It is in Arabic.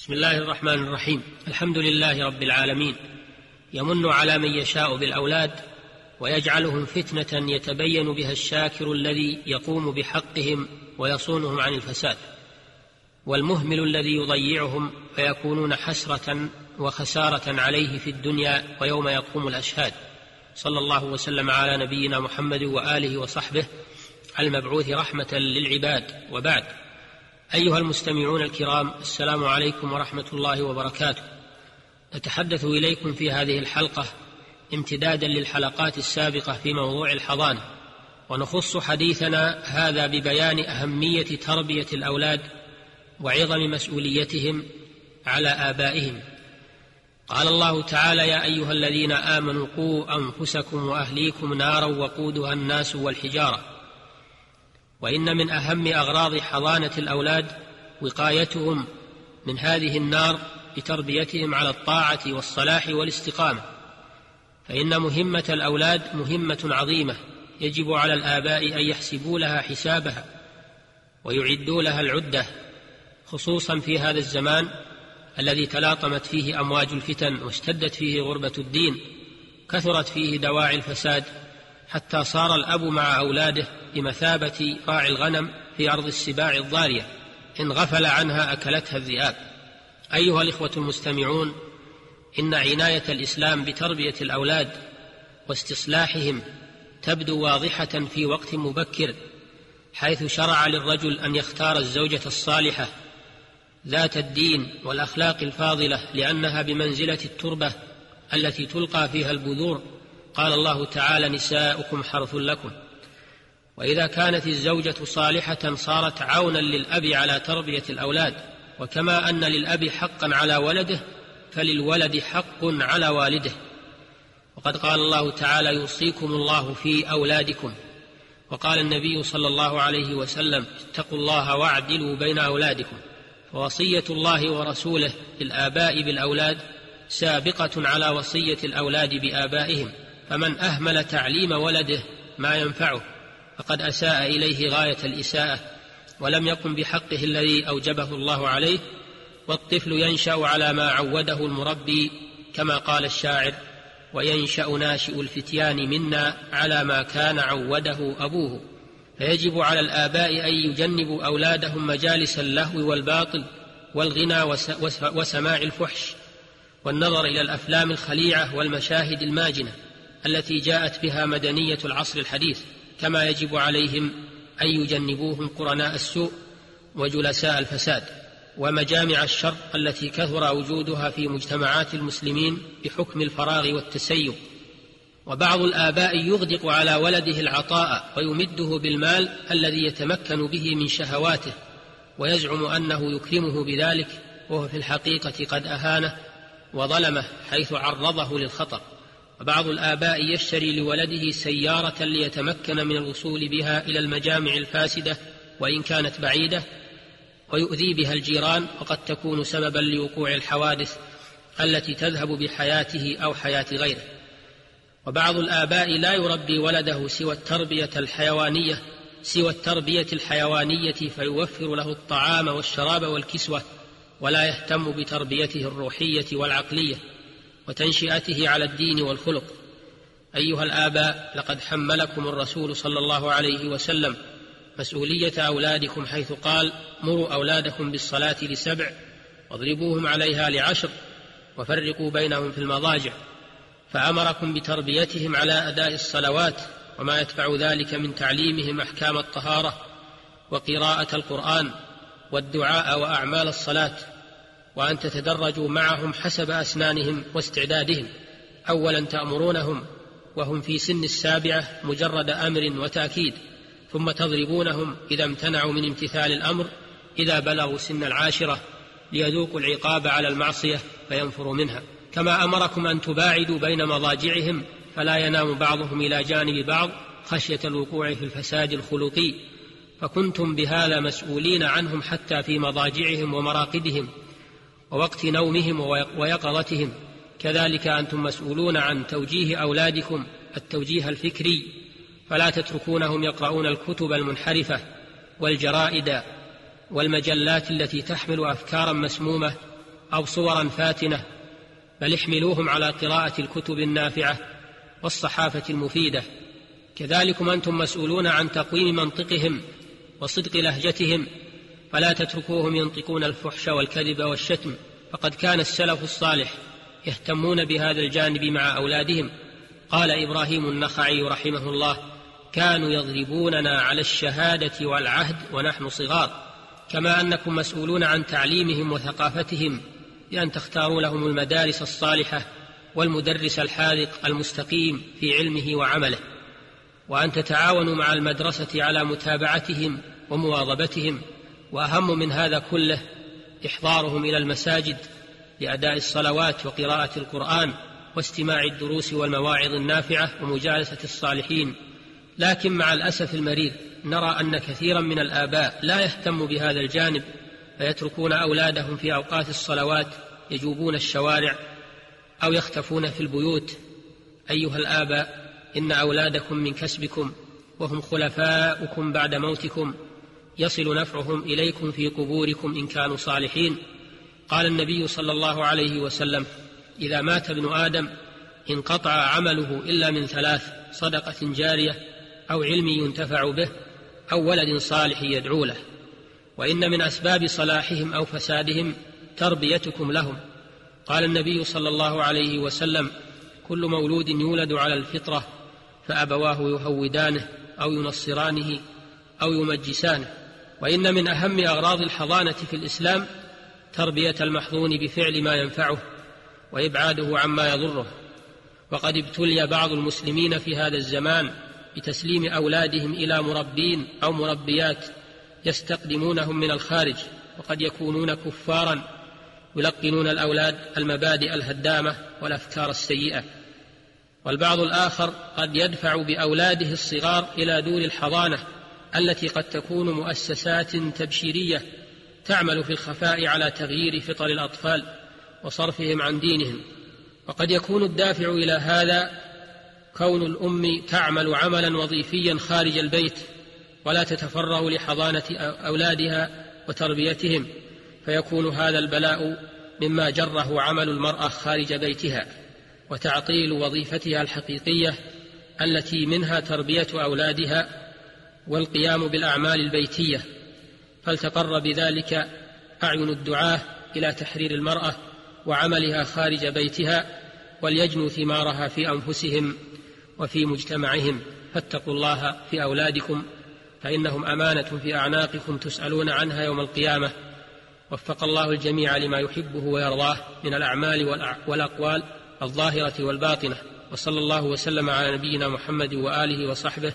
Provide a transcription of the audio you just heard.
بسم الله الرحمن الرحيم. الحمد لله رب العالمين. يمن على من يشاء بالأولاد ويجعلهم فتنة يتبين بها الشاكر الذي يقوم بحقهم ويصونهم عن الفساد. والمهمل الذي يضيعهم فيكونون حسرة وخسارة عليه في الدنيا ويوم يقوم الأشهاد. صلى الله وسلم على نبينا محمد وآله وصحبه المبعوث رحمة للعباد. وبعد أيها المستمعون الكرام السلام عليكم ورحمة الله وبركاته. نتحدث إليكم في هذه الحلقة امتدادا للحلقات السابقة في موضوع الحضانة. ونخص حديثنا هذا ببيان أهمية تربية الأولاد وعظم مسؤوليتهم على آبائهم. قال الله تعالى يا أيها الذين آمنوا قوا أنفسكم وأهليكم نارا وقودها الناس والحجارة وإن من أهم أغراض حضانة الأولاد وقايتهم من هذه النار بتربيتهم على الطاعة والصلاح والاستقامة. فإن مهمة الأولاد مهمة عظيمة يجب على الآباء أن يحسبوا لها حسابها ويعدوا لها العدة خصوصا في هذا الزمان الذي تلاطمت فيه أمواج الفتن واشتدت فيه غربة الدين كثرت فيه دواعي الفساد حتى صار الأب مع أولاده بمثابة راعي الغنم في أرض السباع الضاريه إن غفل عنها أكلتها الذئاب. أيها الإخوة المستمعون إن عناية الإسلام بتربية الأولاد واستصلاحهم تبدو واضحة في وقت مبكر حيث شرع للرجل أن يختار الزوجة الصالحة ذات الدين والأخلاق الفاضلة لأنها بمنزلة التربة التي تلقى فيها البذور قال الله تعالى نساؤكم حرث لكم. وإذا كانت الزوجة صالحة صارت عونا للأب على تربية الأولاد وكما أن للأب حقا على ولده فللولد حق على والده. وقد قال الله تعالى يوصيكم الله في أولادكم. وقال النبي صلى الله عليه وسلم اتقوا الله واعدلوا بين أولادكم. ووصيه الله ورسوله للآباء بالأولاد سابقة على وصية الأولاد بآبائهم. فمن أهمل تعليم ولده ما ينفعه فقد أساء إليه غاية الإساءة ولم يقم بحقه الذي أوجبه الله عليه والطفل ينشأ على ما عوده المربي كما قال الشاعر وينشأ ناشئ الفتيان منا على ما كان عوده أبوه. فيجب على الآباء أن يجنبوا أولادهم مجالس اللهو والباطل والغنى وسماع الفحش والنظر إلى الأفلام الخليعة والمشاهد الماجنة. التي جاءت بها مدنية العصر الحديث كما يجب عليهم أن يجنبوهم قرناء السوء وجلساء الفساد ومجامع الشر التي كثر وجودها في مجتمعات المسلمين بحكم الفراغ والتسيب. وبعض الآباء يغدق على ولده العطاء ويمده بالمال الذي يتمكن به من شهواته ويزعم أنه يكرمه بذلك وهو في الحقيقة قد أهانه وظلمه حيث عرضه للخطر. وبعض الآباء يشتري لولده سيارة ليتمكن من الوصول بها إلى المجامع الفاسدة وإن كانت بعيدة ويؤذي بها الجيران وقد تكون سببا لوقوع الحوادث التي تذهب بحياته أو حياة غيره. وبعض الآباء لا يربي ولده سوى التربية الحيوانية سوى التربية الحيوانية فيوفر له الطعام والشراب والكسوة ولا يهتم بتربيته الروحية والعقلية. وتنشئته على الدين والخلق. أيها الآباء لقد حملكم الرسول صلى الله عليه وسلم مسؤولية أولادكم حيث قال مروا أولادكم بالصلاة لسبع واضربوهم عليها لعشر وفرقوا بينهم في المضاجع. فأمركم بتربيتهم على أداء الصلوات وما يتبع ذلك من تعليمهم أحكام الطهارة وقراءة القرآن والدعاء وأعمال الصلاة. وأن تتدرجوا معهم حسب أسنانهم واستعدادهم. اولا تأمرونهم وهم في سن السابعة مجرد أمر وتأكيد ثم تضربونهم إذا امتنعوا من امتثال الأمر إذا بلغوا سن العاشرة ليذوقوا العقاب على المعصية فينفروا منها. كما أمركم أن تباعدوا بين مضاجعهم فلا ينام بعضهم إلى جانب بعض خشية الوقوع في الفساد الخلقي. فكنتم بهذا مسؤولين عنهم حتى في مضاجعهم ومراقدهم ووقت نومهم ويقظتهم. كذلك أنتم مسؤولون عن توجيه أولادكم التوجيه الفكري. فلا تتركونهم يقرؤون الكتب المنحرفة والجرائد والمجلات التي تحمل أفكارا مسمومة أو صورا فاتنة بل احملوهم على قراءة الكتب النافعة والصحافة المفيدة. كذلكم أنتم مسؤولون عن تقويم منطقهم وصدق لهجتهم فلا تتركوهم ينطقون الفحش والكذب والشتم. فقد كان السلف الصالح يهتمون بهذا الجانب مع أولادهم. قال إبراهيم النخعي رحمه الله كانوا يضربوننا على الشهادة والعهد ونحن صغار. كما أنكم مسؤولون عن تعليمهم وثقافتهم. بأن تختاروا لهم المدارس الصالحة والمدرس الحاذق المستقيم في علمه وعمله. وأن تتعاونوا مع المدرسة على متابعتهم ومواظبتهم. وأهم من هذا كله إحضارهم إلى المساجد لأداء الصلوات وقراءة القرآن واستماع الدروس والمواعظ النافعة ومجالسة الصالحين. لكن مع الأسف المرير نرى أن كثيرا من الآباء لا يهتم بهذا الجانب فيتركون أولادهم في أوقات الصلوات يجوبون الشوارع أو يختفون في البيوت. أيها الآباء إن أولادكم من كسبكم وهم خلفاؤكم بعد موتكم. يصل نفعهم إليكم في قبوركم إن كانوا صالحين. قال النبي صلى الله عليه وسلم إذا مات ابن آدم انقطع عمله إلا من ثلاث صدقة جارية أو علم ينتفع به أو ولد صالح يدعو له. وإن من أسباب صلاحهم أو فسادهم تربيتكم لهم. قال النبي صلى الله عليه وسلم كل مولود يولد على الفطرة فأبواه يهودانه أو ينصرانه أو يمجسانه. وإن من أهم أغراض الحضانة في الإسلام تربية المحظون بفعل ما ينفعه وإبعاده عما يضره. وقد ابتلي بعض المسلمين في هذا الزمان بتسليم أولادهم إلى مربين أو مربيات يستقدمونهم من الخارج وقد يكونون كفارا يلقنون الأولاد المبادئ الهدامة والأفكار السيئة. والبعض الآخر قد يدفع بأولاده الصغار إلى دور الحضانة التي قد تكون مؤسسات تبشيرية تعمل في الخفاء على تغيير فطر الأطفال وصرفهم عن دينهم. وقد يكون الدافع إلى هذا كون الأم تعمل عملا وظيفيا خارج البيت ولا تتفرغ لحضانة أولادها وتربيتهم فيكون هذا البلاء مما جره عمل المرأة خارج بيتها وتعطيل وظيفتها الحقيقية التي منها تربية أولادها والقيام بالأعمال البيتية فلتقر بذلك أعين الدعاة إلى تحرير المرأة وعملها خارج بيتها وليجنوا ثمارها في أنفسهم وفي مجتمعهم. فاتقوا الله في أولادكم فإنهم أمانة في أعناقكم تسألون عنها يوم القيامة. وفق الله الجميع لما يحبه ويرضاه من الأعمال والأقوال الظاهرة والباطنة. وصلى الله وسلم على نبينا محمد وآله وصحبه